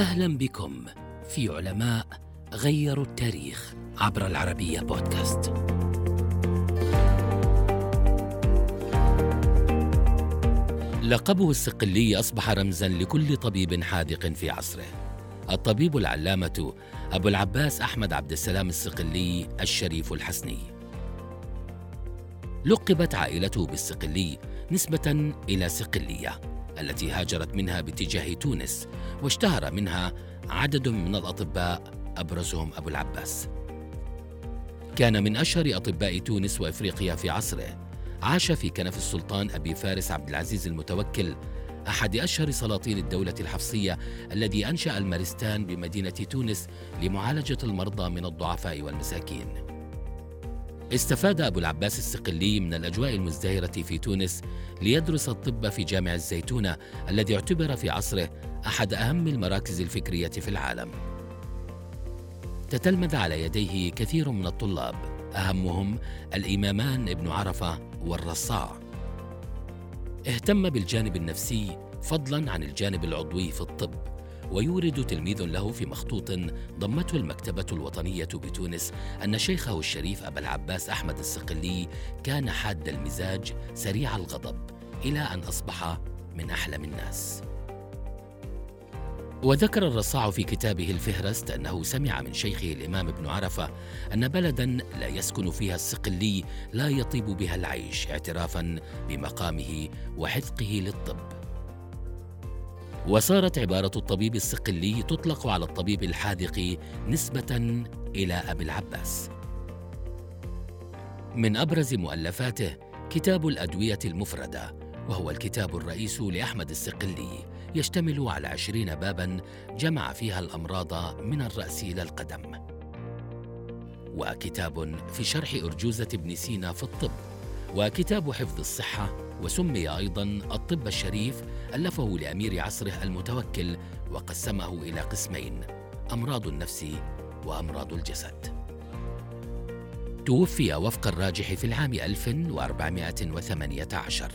أهلا بكم في علماء غيروا التاريخ عبر العربية بودكاست. لقبه الصقلي أصبح رمزا لكل طبيب حاذق في عصره. الطبيب العلامة أبو العباس أحمد عبد السلام الصقلي الشريف الحسني. لقبت عائلته بالصقلي نسبة إلى صقليه التي هاجرت منها باتجاه تونس واشتهر منها عدد من الأطباء أبرزهم أبو العباس. كان من أشهر أطباء تونس وإفريقيا في عصره. عاش في كنف السلطان أبي فارس عبد العزيز المتوكل أحد أشهر سلاطين الدولة الحفصية الذي أنشأ المارستان بمدينة تونس لمعالجة المرضى من الضعفاء والمساكين. استفاد أبو العباس الصقلي من الأجواء المزدهرة في تونس ليدرس الطب في جامع الزيتونة الذي اعتبر في عصره أحد أهم المراكز الفكرية في العالم. تتلمذ على يديه كثير من الطلاب أهمهم الإمامان ابن عرفة والرصاع. اهتم بالجانب النفسي فضلا عن الجانب العضوي في الطب ويورد تلميذ له في مخطوط ضمته المكتبة الوطنية بتونس أن شيخه الشريف أبا العباس أحمد الصقلي كان حاد المزاج سريع الغضب إلى أن أصبح من أحلم الناس. وذكر الرصاع في كتابه الفهرست أنه سمع من شيخه الإمام ابن عرفة أن بلدا لا يسكن فيها الصقلي لا يطيب بها العيش اعترافا بمقامه وحذقه للطب. وصارت عبارة الطبيب الصقلي تطلق على الطبيب الحاذق نسبة إلى أبي العباس. من أبرز مؤلفاته كتاب الأدوية المفردة، وهو الكتاب الرئيس لأحمد الصقلي، يشتمل على عشرين بابا جمع فيها الأمراض من الرأس إلى القدم. وكتاب في شرح أرجوزة ابن سينا في الطب، وكتاب حفظ الصحة وسمي أيضا الطب الشريف ألفه لأمير عصره المتوكل وقسمه إلى قسمين أمراض النفس وأمراض الجسد. توفي وفق الراجح في العام 1418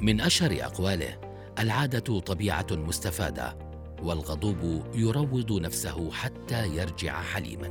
من أشهر أقواله العادة طبيعة مستفادة والغضوب يروض نفسه حتى يرجع حليماً.